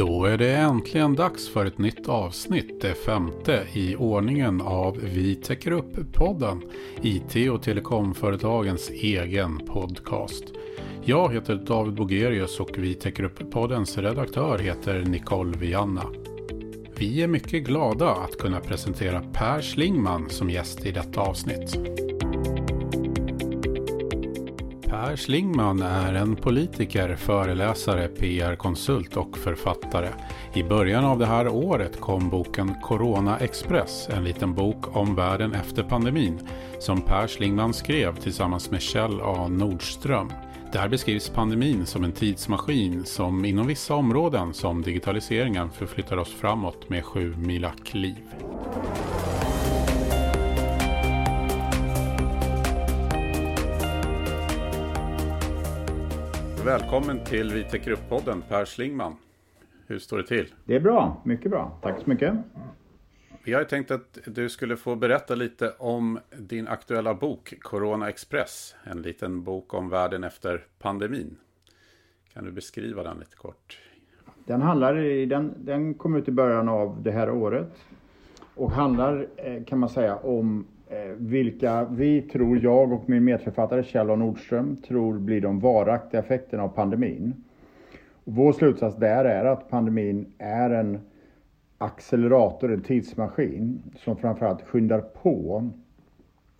Då är det äntligen dags för ett nytt avsnitt, det femte i ordningen av Vi täcker upp-podden, IT och telekomföretagens egen podcast. Jag heter David Bogerius och Vi täcker upp-poddens redaktör heter Nicole Vianna. Vi är mycket glada att kunna presentera Per Slingman som gäst i detta avsnitt. Per Schlingman är en politiker, föreläsare, PR-konsult och författare. I början av det här året kom boken Corona Express, en liten bok om världen efter pandemin, som Per Schlingman skrev tillsammans med Kjell A Nordström. Där beskrivs pandemin som en tidsmaskin som inom vissa områden som digitaliseringen förflyttar oss framåt med sju mila kliv. Välkommen till Vi täcker upp-podden Per Slingman. Hur står det till? Det är bra, mycket bra. Tack så mycket. Vi har tänkt att du skulle få berätta lite om din aktuella bok Corona Express. En liten bok om världen efter pandemin. Kan du beskriva den lite kort? Den, handlar i, den, den kom ut i början av det här året och handlar eh, kan man säga om Eh, vilka vi tror, jag och min medförfattare Kjell A Nordström, tror blir de varaktiga effekterna av pandemin. Vår slutsats där är att pandemin är en accelerator, en tidsmaskin som framförallt skyndar på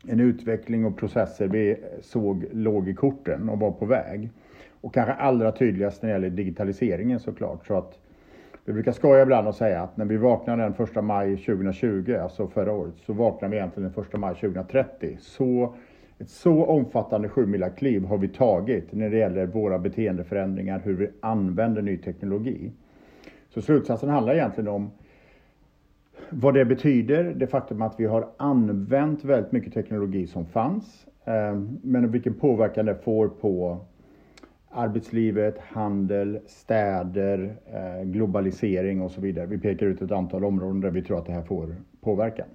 en utveckling och processer vi såg låg i korten och var på väg. Och kanske allra tydligast när det gäller digitaliseringen såklart. Så att vi brukar skoja ibland och säga att när vi vaknade den 1 maj 2020, alltså förra året, så vaknade vi egentligen den 1 maj 2030. Så ett så omfattande kliv har vi tagit när det gäller våra beteendeförändringar, hur vi använder ny teknologi. Så slutsatsen handlar egentligen om vad det betyder, det faktum att vi har använt väldigt mycket teknologi som fanns, eh, men vilken påverkan det får på arbetslivet, handel, städer, eh, globalisering och så vidare. Vi pekar ut ett antal områden där vi tror att det här får påverkan.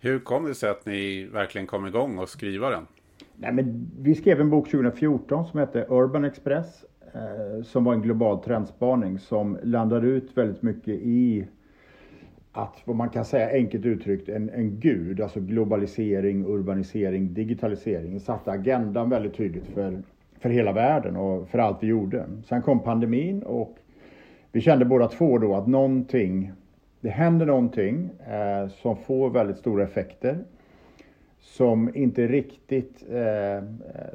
Hur kom det sig att ni verkligen kom igång och skriva den? Nej, men vi skrev en bok 2014 som hette Urban Express eh, som var en global trendspaning som landade ut väldigt mycket i att, vad man kan säga enkelt uttryckt, en, en gud, alltså globalisering, urbanisering, digitalisering, satte agendan väldigt tydligt för, för hela världen och för allt vi gjorde. Sen kom pandemin och vi kände båda två då att någonting, det händer någonting eh, som får väldigt stora effekter som inte riktigt eh,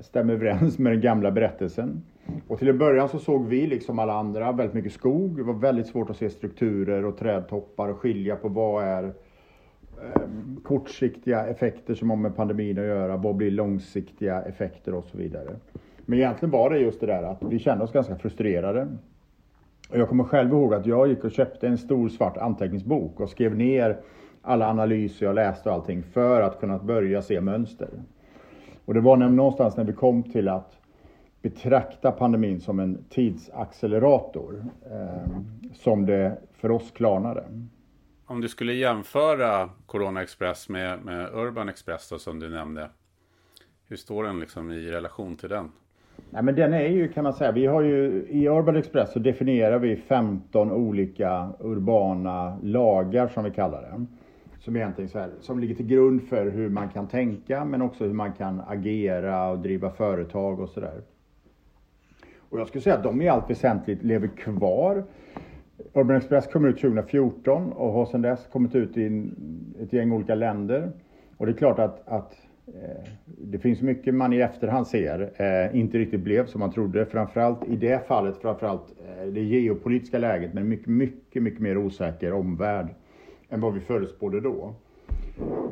stämmer överens med den gamla berättelsen. Och till en början så såg vi, liksom alla andra, väldigt mycket skog. Det var väldigt svårt att se strukturer och trädtoppar och skilja på vad är eh, kortsiktiga effekter som har med pandemin att göra, vad blir långsiktiga effekter och så vidare. Men egentligen var det just det där att vi kände oss ganska frustrerade. Och jag kommer själv ihåg att jag gick och köpte en stor svart anteckningsbok och skrev ner alla analyser jag läste och allting för att kunna börja se mönster. Och det var någonstans när vi kom till att betrakta pandemin som en tidsaccelerator eh, som det för oss klarnade. Om du skulle jämföra Corona Express med, med Urban Express då, som du nämnde. Hur står den liksom i relation till den? Nej, men den är ju kan man säga, vi har ju i Urban Express så definierar vi 15 olika urbana lagar som vi kallar det som egentligen så här, som ligger till grund för hur man kan tänka men också hur man kan agera och driva företag och sådär. Och jag skulle säga att de i allt väsentligt lever kvar. Urban Express kom ut 2014 och har sedan dess kommit ut i ett gäng olika länder. Och det är klart att, att Eh, det finns mycket man i efterhand ser eh, inte riktigt blev som man trodde. Framförallt i det fallet, framförallt eh, det geopolitiska läget med mycket, mycket, mycket mer osäker omvärld än vad vi förutspådde då.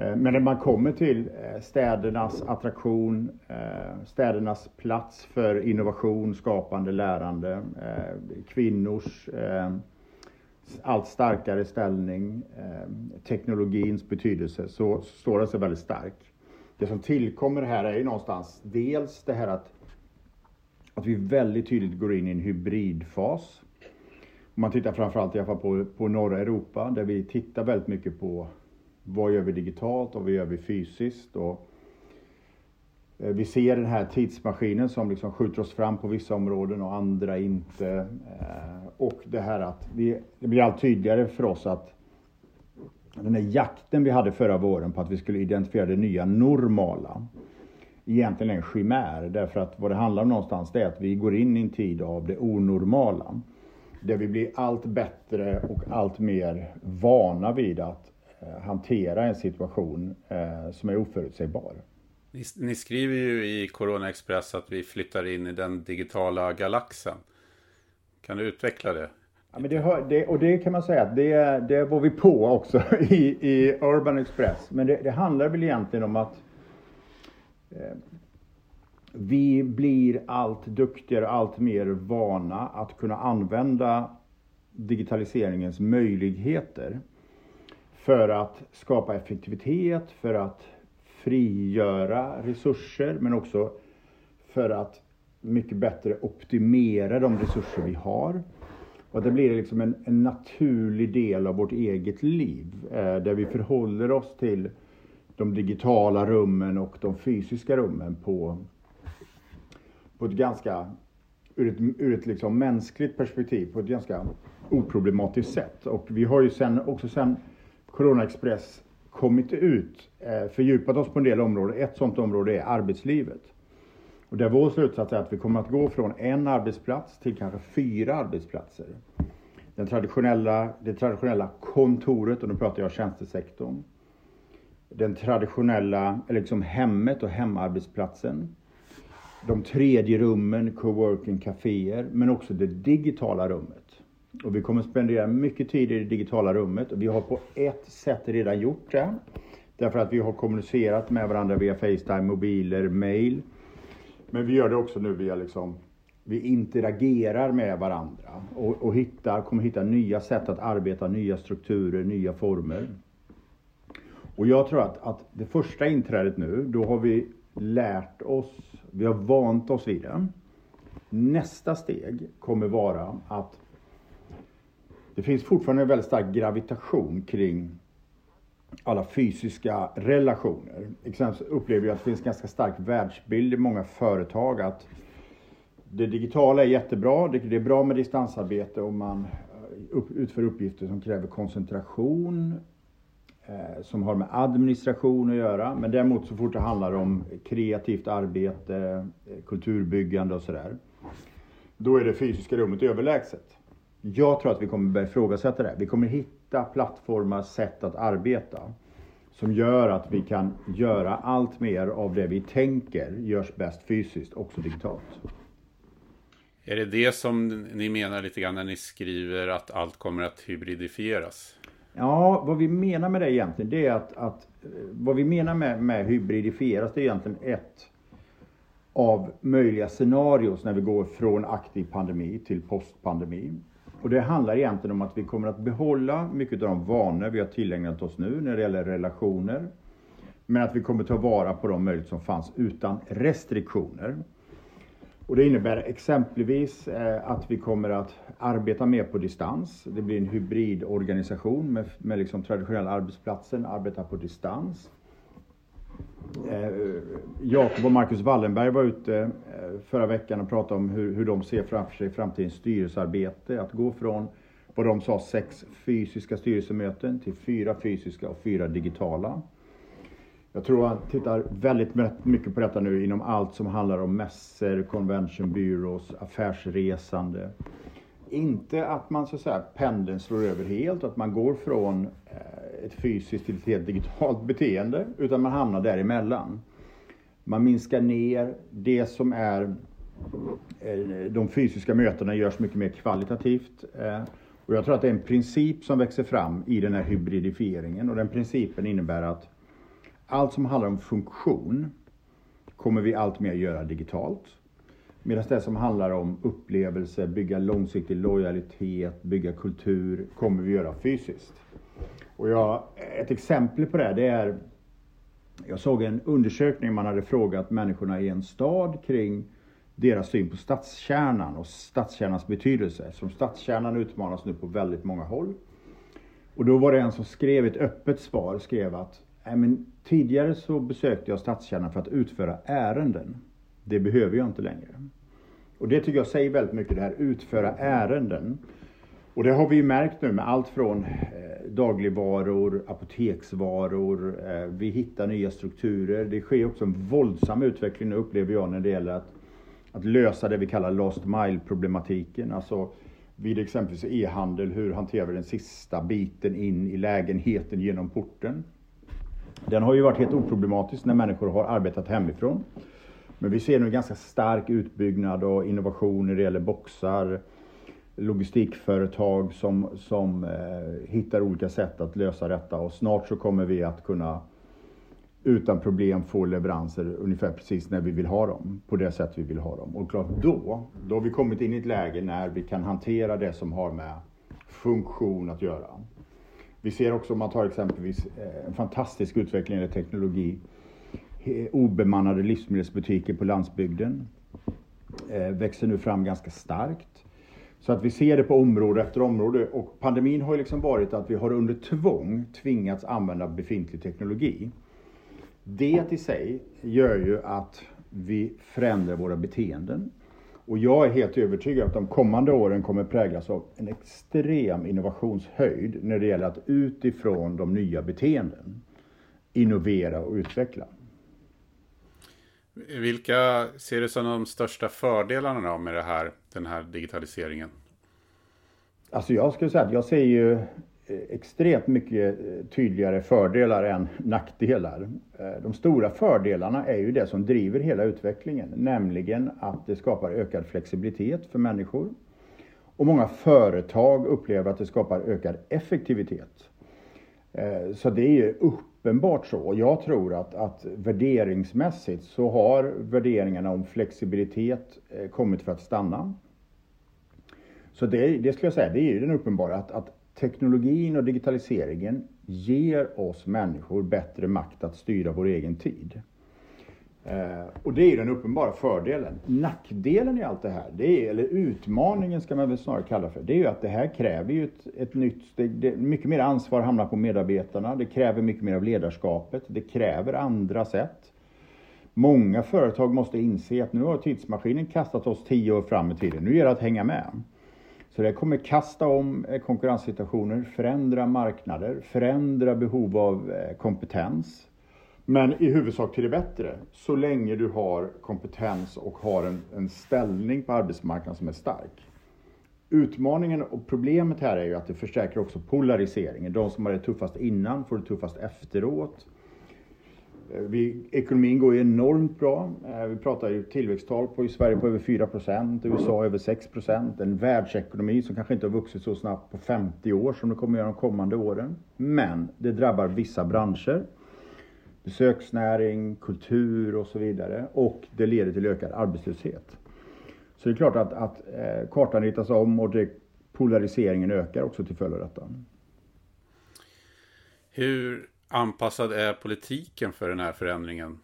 Eh, men när man kommer till eh, städernas attraktion, eh, städernas plats för innovation, skapande, lärande, eh, kvinnors eh, allt starkare ställning, teknologins betydelse, så står den sig väldigt stark. Det som tillkommer här är ju någonstans dels det här att, att vi väldigt tydligt går in i en hybridfas om man tittar framförallt i alla fall på, på norra Europa där vi tittar väldigt mycket på vad gör vi digitalt och vad gör vi fysiskt. Och eh, vi ser den här tidsmaskinen som liksom skjuter oss fram på vissa områden och andra inte. Eh, och det här att vi, det blir allt tydligare för oss att den här jakten vi hade förra våren på att vi skulle identifiera det nya normala egentligen är en chimär. Därför att vad det handlar om någonstans det är att vi går in i en tid av det onormala. Där vi blir allt bättre och allt mer vana vid att eh, hantera en situation eh, som är oförutsägbar. Ni, ni, skriver ju i Corona Express att vi flyttar in i den digitala galaxen. Kan du utveckla det? Ja, men det, hör, det och det kan man säga att det, det var vi på också i, i Urban Express. Men det, det handlar väl egentligen om att eh, vi blir allt duktigare, allt mer vana att kunna använda digitaliseringens möjligheter för att skapa effektivitet, för att frigöra resurser men också för att mycket bättre optimera de resurser vi har. Och det blir liksom en, en naturlig del av vårt eget liv eh, där vi förhåller oss till de digitala rummen och de fysiska rummen på, på ett ganska, ur ett, ur ett liksom mänskligt perspektiv, på ett ganska oproblematiskt sätt. Och vi har ju sen, också sen Corona Express kommit ut, eh, fördjupat oss på en del områden. Ett sådant område är arbetslivet. Och där vår slutsats är att vi kommer att gå från en arbetsplats till kanske fyra arbetsplatser. Den traditionella, det traditionella kontoret, och nu pratar jag tjänstesektorn. Den traditionella, eller liksom hemmet och hemarbetsplatsen. De tredje rummen, coworking, kaféer, men också det digitala rummet. Och vi kommer spendera mycket tid i det digitala rummet och vi har på ett sätt redan gjort det. Därför att vi har kommunicerat med varandra via Facetime, mobiler, mail. Men vi gör det också nu via liksom, vi interagerar med varandra och, och hittar, kommer hitta nya sätt att arbeta, nya strukturer, nya former. Och jag tror att, att det första inträdet nu, då har vi lärt oss, vi har vant oss vid det. Nästa steg kommer vara att det finns fortfarande en väldigt stark gravitation kring alla fysiska relationer. Exempelvis upplever jag att det finns en ganska stark världsbild i många företag att det digitala är jättebra, det är bra med distansarbete och man eh, utför uppgifter som kräver koncentration, eh, som har med administration att göra. Men däremot så fort det handlar om kreativt arbete, eh, kulturbyggande och sådär, då är det fysiska rummet överlägset. Jag tror att vi kommer börja ifrågasätta det. Vi kommer hitta plattformar, sätt att arbeta som gör att vi kan göra allt mer av det vi tänker görs bäst fysiskt, också digitalt. Är det det som ni menar lite grann när ni skriver att allt kommer att hybridifieras? Ja, vad vi menar med det egentligen, det är att, att vad vi menar med, med hybridifieras, det är egentligen ett av möjliga scenarios när vi går från aktiv pandemi till postpandemi. Och det handlar egentligen om att vi kommer att behålla mycket av de vanor vi har tillägnat oss nu när det gäller relationer. Men att vi kommer ta vara på de möjligheter som fanns utan restriktioner. Och det innebär exempelvis eh, att vi kommer att arbeta mer på distans. Det blir en hybridorganisation med, med liksom traditionella arbetsplatsen, arbeta på distans. Eh, Jakob och Marcus Wallenberg var ute eh, förra veckan och pratade om hur, hur de ser framför sig framtidens styrelsearbete. Att gå från vad de sa sex fysiska styrelsemöten till fyra fysiska och fyra digitala. Jag tror han tittar väldigt mycket på detta nu inom allt som handlar om mässor, convention bureaus, affärsresande. Inte att man så att säga pendeln slår över helt, att man går från eh, ett fysiskt till ett helt digitalt beteende, utan man hamnar däremellan. Man minskar ner det som är eh, de fysiska mötena görs mycket mer kvalitativt. Eh, och jag tror att det är en princip som växer fram i den här hybridifieringen och den principen innebär att allt som handlar om funktion kommer vi allt mer göra digitalt. Medan det som handlar om upplevelse, bygga långsiktig lojalitet, bygga kultur kommer vi göra fysiskt. Och jag, ett exempel på det, det är jag såg en undersökning man hade frågat människorna i en stad kring deras syn på stadskärnan och stadskärnans betydelse. Som stadskärnan utmanas nu på väldigt många håll. Och då var det en som skrev ett öppet svar, skrev att men tidigare så besökte jag stadskärnan för att utföra ärenden. Det behöver jag inte längre. Och det tycker jag säger väldigt mycket, det här utföra ärenden. Och det har vi ju märkt nu med allt från eh, dagligvaror, apoteksvaror, eh, vi hittar nya strukturer. Det sker också en våldsam utveckling nu upplever jag när det gäller att, att lösa det vi kallar last mile problematiken. Alltså vid exempelvis e-handel, hur hanterar vi den sista biten in i lägenheten genom porten? Den har ju varit helt oproblematisk när människor har arbetat hemifrån. Men vi ser nu en ganska stark utbyggnad och innovation när det gäller boxar, logistikföretag som, som eh, hittar olika sätt att lösa detta och snart så kommer vi att kunna utan problem få leveranser ungefär precis när vi vill ha dem, på det sätt vi vill ha dem. Och klart då, då har vi kommit in i ett läge när vi kan hantera det som har med funktion att göra. Vi ser också om man tar exempelvis eh, en fantastisk utveckling i teknologi, obemannade livsmedelsbutiker på landsbygden eh, växer nu fram ganska starkt. Så att vi ser det på område efter område och pandemin har ju liksom varit att vi har under tvång tvingats använda befintlig teknologi. Det i sig gör ju att vi förändrar våra beteenden. Och jag är helt övertygad att de kommande åren kommer präglas av en extrem innovationshöjd när det gäller att utifrån de nya beteenden innovera och utveckla. Vilka ser du som de största fördelarna då med det här, den här digitaliseringen? Alltså jag skulle säga att jag ser ju eh, extremt mycket eh, tydligare fördelar än nackdelar. Eh, de stora fördelarna är ju det som driver hela utvecklingen, nämligen att det skapar ökad flexibilitet för människor. Och många företag upplever att det skapar ökad effektivitet. Eh, så det är ju uppenbart så. Jag tror att, att värderingsmässigt så har värderingarna om flexibilitet eh, kommit för att stanna. Så det, det skulle jag säga, det är ju den uppenbara att, att teknologin och digitaliseringen ger oss människor bättre makt att styra vår egen tid. Eh, och det är ju den uppenbara fördelen. Nackdelen i allt det här, det är, eller utmaningen ska man väl snarare kalla för, det är ju att det här kräver ju ett, ett nytt steg. Det, mycket mer ansvar hamnar på medarbetarna. Det kräver mycket mer av ledarskapet. Det kräver andra sätt. Många företag måste inse att nu har tidsmaskinen kastat oss tio år fram i tiden. Nu gäller det att hänga med. Så det kommer kasta om eh, konkurrenssituationer, förändra marknader, förändra behov av eh, kompetens. Men i huvudsak till det bättre, så länge du har kompetens och har en, en ställning på arbetsmarknaden som är stark. Utmaningen och problemet här är ju att det förstärker också polariseringen. De som har det tuffast innan får det tuffast efteråt. Eh, vi, ekonomin går ju enormt bra. Eh, vi pratar ju tillväxttal på i Sverige på över 4% USA över 6 procent. En världsekonomi som kanske inte har vuxit så snabbt på 50 år som det kommer att göra de kommande åren. Men det drabbar vissa branscher. Besöksnäring, kultur och så vidare. Och det leder till ökad arbetslöshet. Så det är klart att, att eh, kartan ritas om och det, polariseringen ökar också till följd av detta. Hur anpassad är politiken för den här förändringen?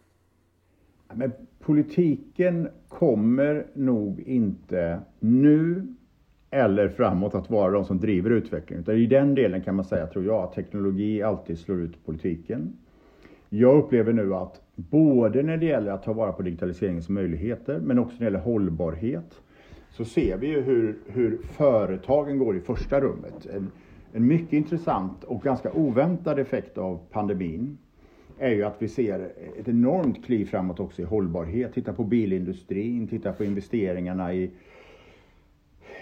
Men politiken kommer nog inte nu eller framåt att vara de som driver utvecklingen. Utan I den delen kan man säga, tror jag, att teknologi alltid slår ut politiken. Jag upplever nu att både när det gäller att ta vara på digitaliseringens möjligheter, men också när det gäller hållbarhet, så ser vi ju hur, hur företagen går i första rummet. En, en mycket intressant och ganska oväntad effekt av pandemin är ju att vi ser ett enormt kliv framåt också i hållbarhet. Titta på bilindustrin, titta på investeringarna i,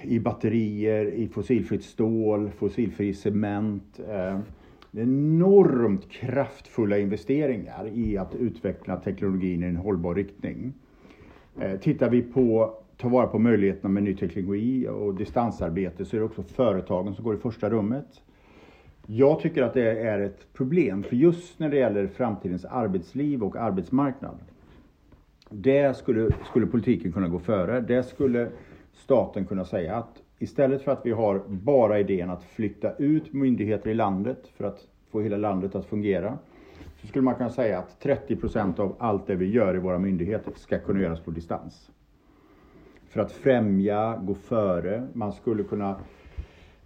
i batterier, i fossilfritt stål, fossilfri cement. Eh, Enormt kraftfulla investeringar i att utveckla teknologin i en hållbar riktning. Eh, tittar vi på ta vara på möjligheterna med ny teknologi och distansarbete så är det också företagen som går i första rummet. Jag tycker att det är ett problem, för just när det gäller framtidens arbetsliv och arbetsmarknad. där skulle, skulle politiken kunna gå före. Där skulle staten kunna säga att istället för att vi har bara idén att flytta ut myndigheter i landet för att få hela landet att fungera. Så skulle man kunna säga att 30 procent av allt det vi gör i våra myndigheter ska kunna göras på distans för att främja, gå före. Man skulle kunna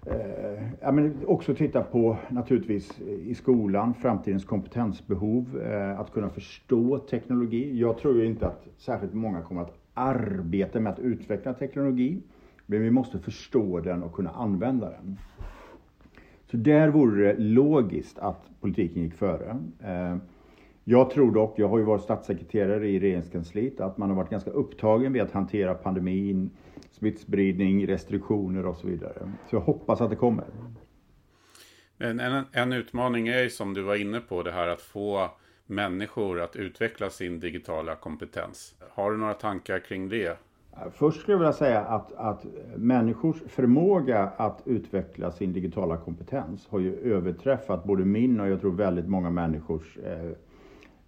Eh, ja, men också titta på naturligtvis i skolan, framtidens kompetensbehov, eh, att kunna förstå teknologi. Jag tror ju inte att särskilt många kommer att arbeta med att utveckla teknologi, men vi måste förstå den och kunna använda den. Så där vore det logiskt att politiken gick före. Eh, jag tror dock, jag har ju varit statssekreterare i regeringskansliet, att man har varit ganska upptagen med att hantera pandemin, smittspridning, restriktioner och så vidare. Så jag hoppas att det kommer. En, en, en utmaning är ju som du var inne på det här att få människor att utveckla sin digitala kompetens. Har du några tankar kring det? Först skulle jag vilja säga att, att människors förmåga att utveckla sin digitala kompetens har ju överträffat både min och jag tror väldigt många människors eh,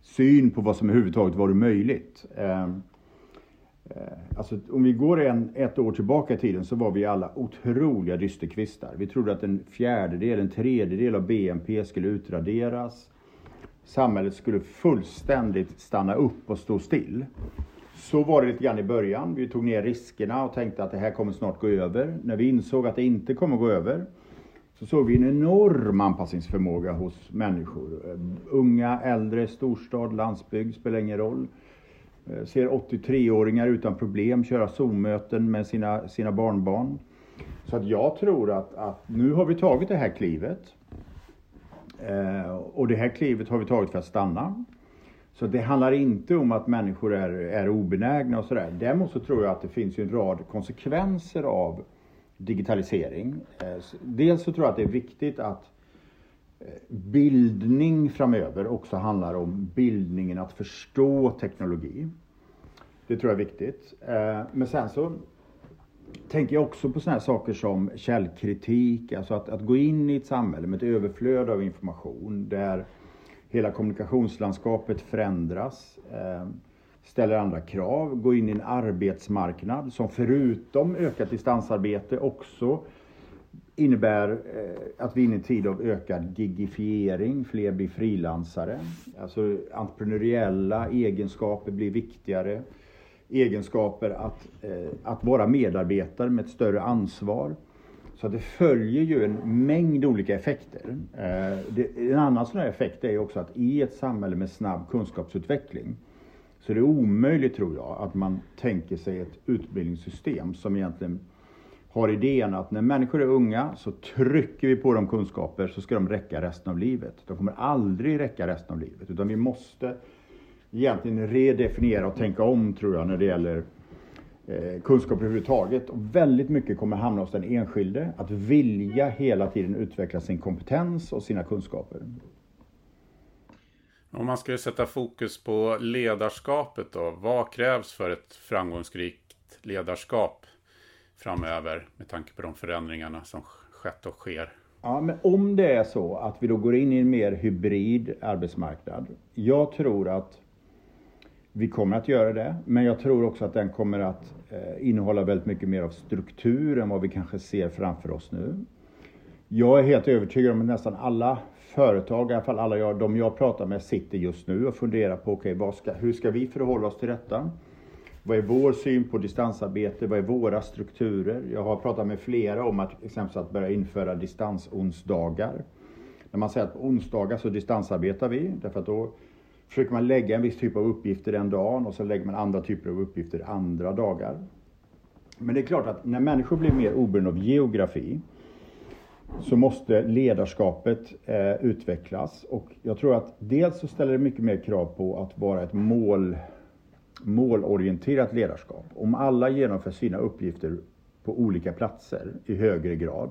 syn på vad som överhuvudtaget varit möjligt. Eh, eh alltså, om vi går en, ett år tillbaka i tiden så var vi alla otroliga dysterkvistar. Vi trodde att en fjärdedel, en tredjedel av BNP skulle utraderas. Samhället skulle fullständigt stanna upp och stå still. Så var det lite grann i början. Vi tog ner riskerna och tänkte att det här kommer snart gå över. När vi insåg att det inte kommer gå över så såg vi en enorm anpassningsförmåga hos människor. Unga, äldre, storstad, landsbygd, spelar ingen roll. Eh, ser 83-åringar utan problem köra Zoom-möten med sina, sina barnbarn. Så att jag tror att, att nu har vi tagit det här klivet. Eh, och det här klivet har vi tagit för att stanna. Så det handlar inte om att människor är, är obenägna och sådär. Däremot så tror jag att det finns en rad konsekvenser av digitalisering. Eh, dels så tror jag att det är viktigt att eh, bildning framöver också handlar om bildningen att förstå teknologi. Det tror jag är viktigt. Eh, men sen så tänker jag också på sådana här saker som källkritik, alltså att, att gå in i ett samhälle med ett överflöd av information där hela kommunikationslandskapet förändras, eh, ställer andra krav, går in i en arbetsmarknad som förutom ökat distansarbete också innebär eh, att vi är inne i en tid av ökad gigifiering, fler blir frilansare. Alltså entreprenöriella egenskaper blir viktigare. Egenskaper att, eh, att vara medarbetare med ett större ansvar. Så det följer ju en mängd olika effekter. Eh, en annan sån här effekt är också att i ett samhälle med snabb kunskapsutveckling så är det omöjligt, tror jag, att man tänker sig ett utbildningssystem som egentligen har idén att när människor är unga så trycker vi på dem kunskaper så ska de räcka resten av livet. De kommer aldrig räcka resten av livet utan vi måste egentligen redefiniera och tänka om tror jag när det gäller kunskap överhuvudtaget. Och väldigt mycket kommer hamna hos den enskilde att vilja hela tiden utveckla sin kompetens och sina kunskaper. Om man skulle sätta fokus på ledarskapet då, vad krävs för ett framgångsrikt ledarskap? framöver med tanke på de förändringarna som skett och sker. Ja, men om det är så att vi då går in i en mer hybrid arbetsmarknad. Jag tror att vi kommer att göra det, men jag tror också att den kommer att eh, innehålla väldigt mycket mer av struktur än vad vi kanske ser framför oss nu. Jag är helt övertygad om att nästan alla företag, i alla fall alla jag, de jag pratar med, sitter just nu och funderar på okay, ska, hur ska vi förhålla oss till detta? Vad är vår syn på distansarbete? Vad är våra strukturer? Jag har pratat med flera om att exempelvis att börja införa distansonsdagar. När man säger att på onsdagar så distansarbetar vi, därför att då försöker man lägga en viss typ av uppgifter den dagen och så lägger man andra typer av uppgifter andra dagar. Men det är klart att när människor blir mer oberoende av geografi så måste ledarskapet eh, utvecklas och jag tror att dels så ställer det mycket mer krav på att vara ett mål målorienterat ledarskap. Om alla genomför sina uppgifter på olika platser i högre grad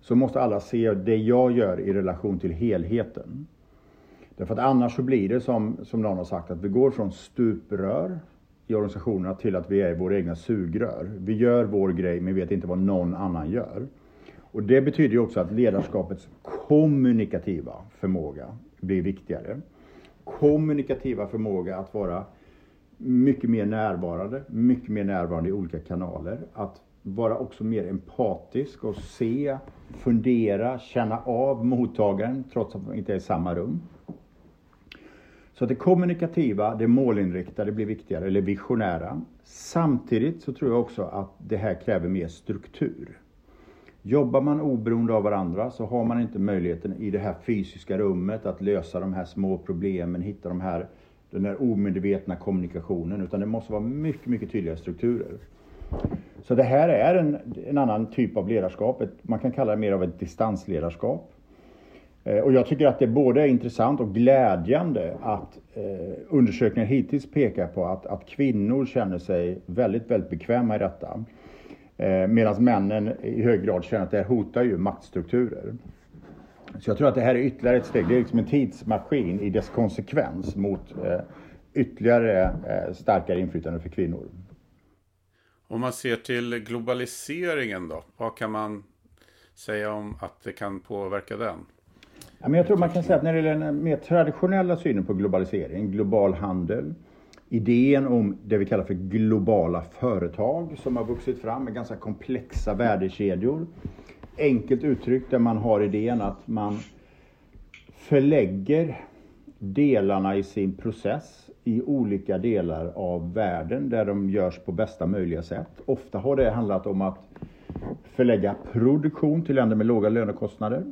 så måste alla se det jag gör i relation till helheten. Därför att annars så blir det som, som någon har sagt att vi går från stuprör i organisationerna till att vi är våra egna sugrör. Vi gör vår grej men vet inte vad någon annan gör. Och det betyder ju också att ledarskapets kommunikativa förmåga blir viktigare. Kommunikativa förmåga att vara mycket mer närvarande, mycket mer närvarande i olika kanaler. Att vara också mer empatisk och se, fundera, känna av mottagaren trots att man inte är i samma rum. Så att det kommunikativa, det målinriktade blir viktigare, eller visionära. Samtidigt så tror jag också att det här kräver mer struktur. Jobbar man oberoende av varandra så har man inte möjligheten i det här fysiska rummet att lösa de här små problemen, hitta de här, den här omedvetna kommunikationen, utan det måste vara mycket, mycket tydligare strukturer. Så det här är en, en annan typ av ledarskap. Ett, man kan kalla det mer av ett distansledarskap. Eh, och jag tycker att det både är intressant och glädjande att eh, undersökningar hittills pekar på att, att kvinnor känner sig väldigt, väldigt bekväma i detta. Eh, Medan männen i hög grad känner att det här hotar ju maktstrukturer. Så jag tror att det här är ytterligare ett steg. Det är liksom en tidsmaskin i dess konsekvens mot eh, ytterligare eh, starkare inflytande för kvinnor. Om man ser till globaliseringen då, vad kan man säga om att det kan påverka den? Ja, men jag tror man kan säga att när det gäller den mer traditionella synen på globalisering, global handel, idén om det vi kallar för globala företag som har vuxit fram med ganska komplexa värdekedjor. Enkelt uttryckt där man har idén att man förlägger delarna i sin process i olika delar av världen där de görs på bästa möjliga sätt. Ofta har det handlat om att förlägga produktion till länder med låga lönekostnader.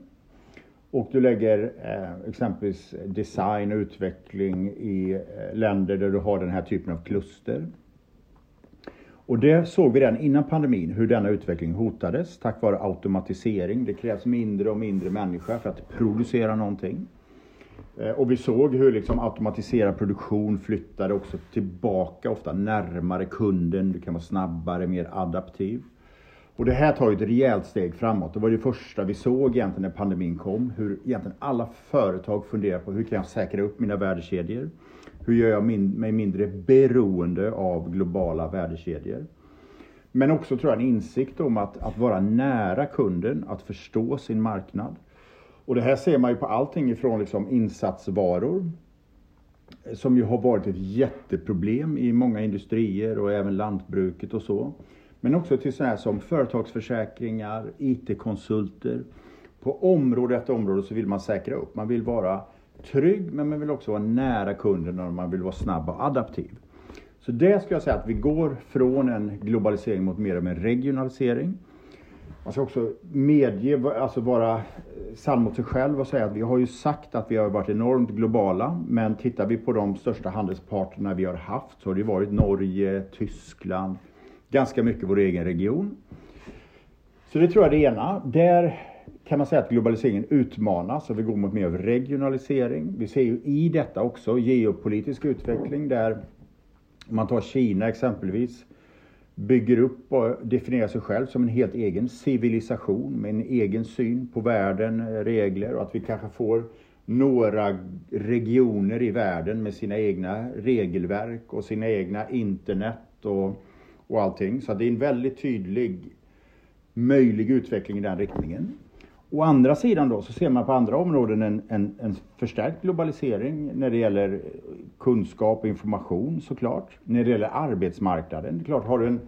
Och du lägger eh, exempelvis design och utveckling i eh, länder där du har den här typen av kluster. Och det såg vi redan innan pandemin hur denna utveckling hotades tack vare automatisering. Det krävs mindre och mindre människa för att producera någonting. Eh, och vi såg hur liksom automatiserad produktion flyttade också tillbaka, ofta närmare kunden. Du kan vara snabbare, mer adaptiv. Och det här tar ju ett rejält steg framåt. Det var det första vi såg egentligen när pandemin kom. Hur egentligen alla företag funderar på hur kan jag säkra upp mina värdekedjor? Hur gör jag min, mig mindre beroende av globala värdekedjor? Men också tror jag en insikt om att, att vara nära kunden, att förstå sin marknad. Och det här ser man ju på allting ifrån liksom insatsvaror som ju har varit ett jätteproblem i många industrier och även lantbruket och så. Men också till sådana här som företagsförsäkringar, IT-konsulter. På område efter område så vill man säkra upp. Man vill vara trygg men man vill också vara nära kunden och man vill vara snabb och adaptiv. Så det ska jag säga att vi går från en globalisering mot mer av en regionalisering. Man ska också medge, alltså vara sann mot sig själv och säga att vi har ju sagt att vi har varit enormt globala. Men tittar vi på de största handelspartnerna vi har haft så har det varit Norge, Tyskland, ganska mycket vår egen region. Så det tror jag är det ena. Där kan man säga att globaliseringen utmanas och vi går mot mer av regionalisering. Vi ser ju i detta också geopolitisk utveckling där om man tar Kina exempelvis bygger upp och definierar sig själv som en helt egen civilisation med en egen syn på världen, regler och att vi kanske får några regioner i världen med sina egna regelverk och sina egna internet och och allting. Så det är en väldigt tydlig möjlig utveckling i den riktningen. Å andra sidan då så ser man på andra områden en, en, en förstärkt globalisering när det gäller kunskap och information såklart. När det gäller arbetsmarknaden, klart har du en,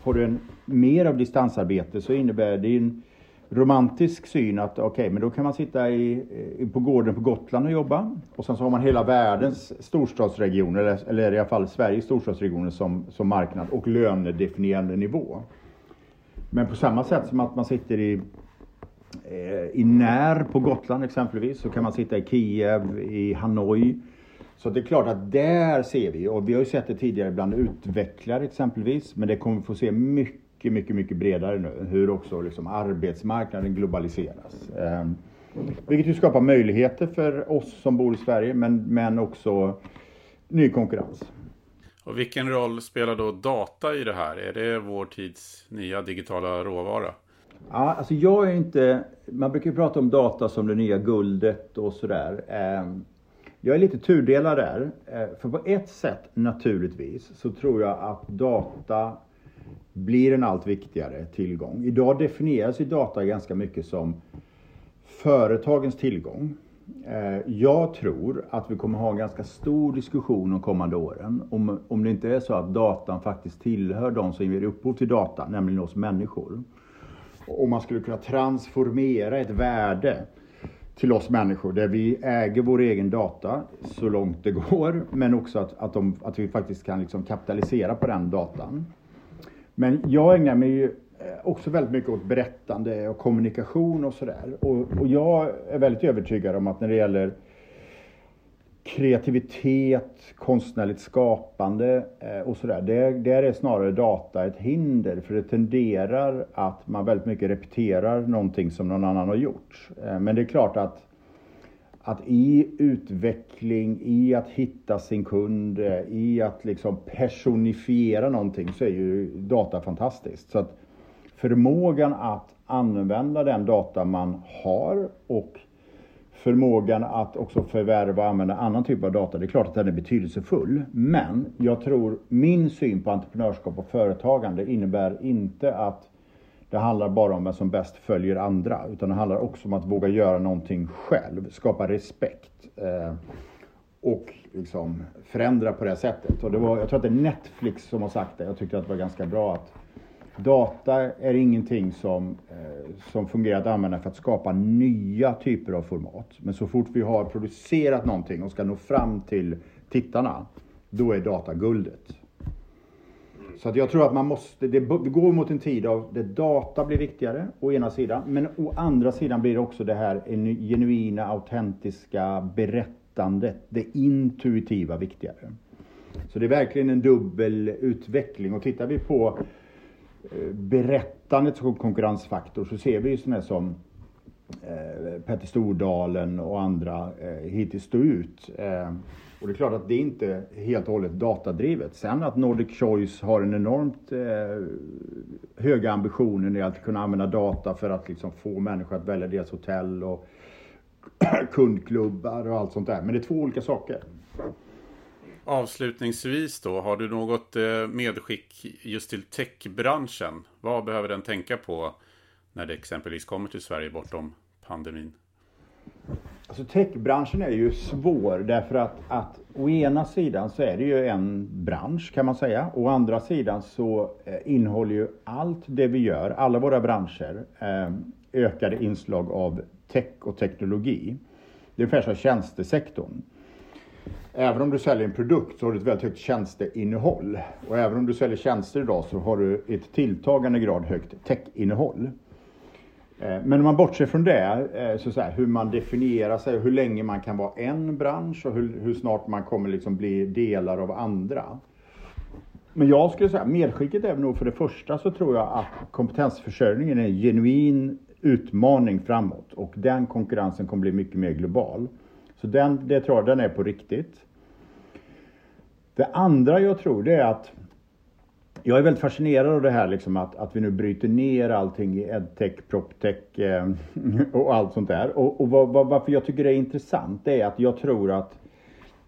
har du en mer av distansarbete så innebär det en romantisk syn att okej, okay, men då kan man sitta i, på gården på Gotland och jobba. Och sen så har man hela världens storstadsregioner, eller, eller i alla fall Sveriges storstadsregioner som, som marknad och lönedefinierande nivå. Men på samma sätt som att man sitter i, eh, i När på Gotland exempelvis, så kan man sitta i Kiev, i Hanoi. Så det är klart att där ser vi, och vi har ju sett det tidigare bland utvecklare exempelvis, men det kommer vi få se mycket mycket, mycket, mycket bredare nu. Hur också liksom arbetsmarknaden globaliseras. Eh, vilket ju skapar möjligheter för oss som bor i Sverige men, men också ny konkurrens. Och vilken roll spelar då data i det här? Är det vår tids nya digitala råvara? Ja, alltså jag är inte, man brukar ju prata om data som det nya guldet och sådär. Ehm, jag är lite tudelad där. Eh, för på ett sätt naturligtvis så tror jag att data blir en allt viktigare tillgång. Idag definieras ju data ganska mycket som företagens tillgång. Eh, jag tror att vi kommer ha en ganska stor diskussion de kommande åren om, om det inte är så att datan faktiskt tillhör de som ger upphov till data, nämligen oss människor. Om man skulle kunna transformera ett värde till oss människor där vi äger vår egen data så långt det går men också att, att, de, att vi faktiskt kan liksom kapitalisera på den datan. Men jag ägnar mig ju eh, också väldigt mycket åt berättande och kommunikation och sådär. Och, och jag är väldigt övertygad om att när det gäller kreativitet, konstnärligt skapande eh, och sådär. Där, där är snarare data ett hinder för det tenderar att man väldigt mycket repeterar någonting som någon annan har gjort. Eh, men det är klart att, att i utveckling, i att hitta sin kund, i att liksom personifiera någonting så är ju data fantastiskt. Så att förmågan att använda den data man har och förmågan att också förvärva och använda annan typ av data, det är klart att den är betydelsefull. Men jag tror min syn på entreprenörskap och företagande innebär inte att det handlar bara om vem som bäst följer andra, utan det handlar också om att våga göra någonting själv, skapa respekt eh, och liksom förändra på det sättet. Och det var, jag tror att det är Netflix som har sagt det. Jag tyckte att det var ganska bra att Data är ingenting som, eh, som fungerar att använda för att skapa nya typer av format. Men så fort vi har producerat någonting och ska nå fram till tittarna, då är data guldet. Så att jag tror att man måste, det går mot en tid av där data blir viktigare, å ena sidan. Men å andra sidan blir det också det här genuina, autentiska berättandet, det intuitiva viktigare. Så det är verkligen en dubbel utveckling. Och tittar vi på eh, berättandet som konkurrensfaktor så ser vi ju sådana som Eh, Petter Stordalen och andra eh, hittills stå ut. Eh, och det är klart att det inte är helt och hållet datadrivet. Sen att Nordic Choice har en enormt eh, höga ambitioner i att kunna använda data för att liksom få människor att välja deras hotell och kundklubbar och allt sånt där. Men det är två olika saker. Avslutningsvis då, har du något eh, medskick just till techbranschen? Vad behöver den tänka på när det exempelvis kommer till Sverige bortom pandemin? Alltså techbranschen är ju svår därför att, att å ena sidan så är det ju en bransch kan man säga. Å andra sidan så eh, innehåller ju allt det vi gör, alla våra branscher, eh, ökade inslag av tech och teknologi. Det är ungefär som tjänstesektorn. Även om du säljer en produkt så har du ett väldigt högt tjänsteinnehåll. Och även om du säljer tjänster idag så har du ett tilltagande grad högt techinnehåll. Eh, men om man bortser från det, eh, så, så här, hur man definierar sig, hur länge man kan vara en bransch och hur, hur snart man kommer liksom bli delar av andra. Men jag skulle säga, medskicket är nog för det första så tror jag att kompetensförsörjningen är en genuin utmaning framåt och den konkurrensen kommer bli mycket mer global. Så den, det tror jag den är på riktigt. Det andra jag tror det är att jag är väldigt fascinerad av det här liksom att, att vi nu bryter ner allting i edtech, proptech eh, och allt sånt där. Och, och var, var, varför jag tycker det är intressant det är att jag tror att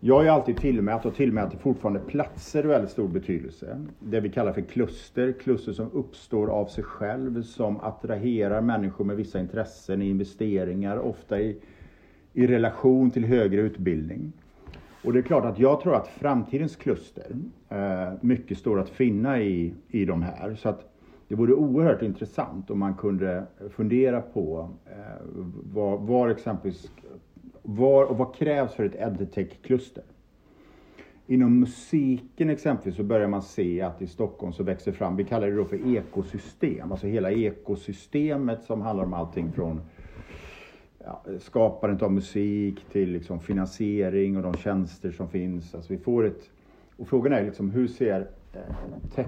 jag har ju alltid tillmätt och tillmäter fortfarande platser väldigt stor betydelse. Det vi kallar för kluster, kluster som uppstår av sig själv, som attraherar människor med vissa intressen i investeringar, ofta i i relation till högre utbildning. Och det är klart att jag tror att framtidens kluster, eh, mycket står att finna i, i de här. Så att det vore oerhört intressant om man kunde fundera på eh, var, var exempelvis, var och vad krävs för ett edtech-kluster? Inom musiken exempelvis så börjar man se att i Stockholm så växer fram, vi kallar det då för ekosystem, alltså hela ekosystemet som handlar om allting från ja, skapandet av musik till liksom finansiering och de tjänster som finns. Alltså vi får ett, och frågan är liksom hur ser tech,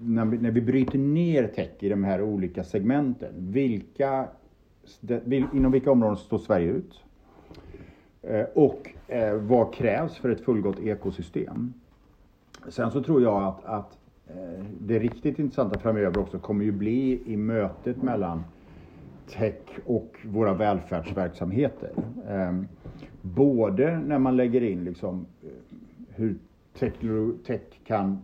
när vi, när vi bryter ner tech i de här olika segmenten, vilka, inom vilka områden står Sverige ut? Eh, och eh, vad krävs för ett fullgott ekosystem? Sen så tror jag att, att eh, det riktigt intressanta framöver också kommer ju bli i mötet mellan tech och våra välfärdsverksamheter. Ehm, både när man lägger in liksom eh, hur tech kan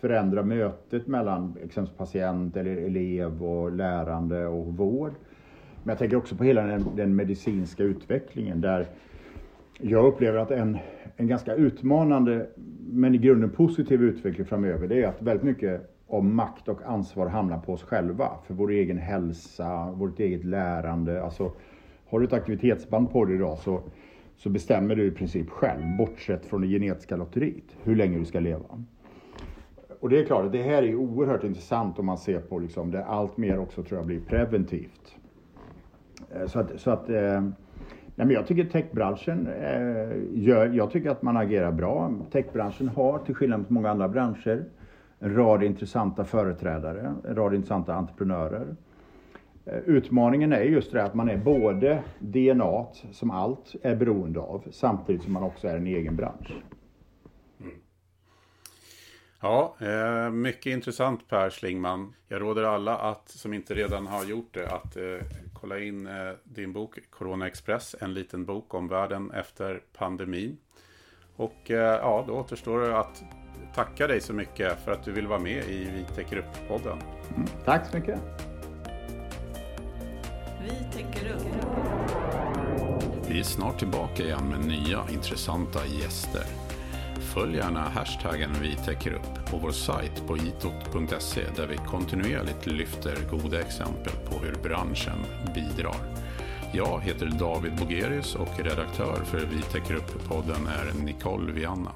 förändra mötet mellan exempelvis patient eller elev och lärande och vård. Men jag tänker också på hela den, den medicinska utvecklingen där jag upplever att en, en ganska utmanande men i grunden positiv utveckling framöver det är att väldigt mycket om makt och ansvar hamnar på oss själva för vår egen hälsa, vårt eget lärande. Alltså, har du ett aktivitetsband på dig idag så, så bestämmer du i princip själv, bortsett från det genetiska lotteriet, hur länge du ska leva. och det är klart, det här är oerhört intressant om man ser på liksom, det allt mer också tror jag blir preventivt. Eh, så att, så att eh, nej men jag tycker techbranschen eh, gör, jag tycker att man agerar bra. Techbranschen har, till skillnad mot många andra branscher, en rad intressanta företrädare, en rad intressanta entreprenörer. Eh, utmaningen är just det att man är både DNA, som allt är beroende av, samtidigt som man också är en egen bransch. Ja, eh, mycket intressant Per Schlingman. Jag råder alla att, som inte redan har gjort det, att eh, kolla in eh, din bok Corona Express, en liten bok om världen efter pandemin. Och eh, ja, då återstår det att tacka dig så mycket för att du vill vara med i Vi täcker upp-podden. Mm, tack så mycket. Vi täcker upp. Vi är snart tillbaka igen med nya intressanta gäster. Följ gärna hashtaggen vi täcker upp på vår sajt på itot.se där vi kontinuerligt lyfter goda exempel på hur branschen bidrar. Jag heter David Bogerius och redaktör för Vi täcker upp-podden är Nicole Vianna.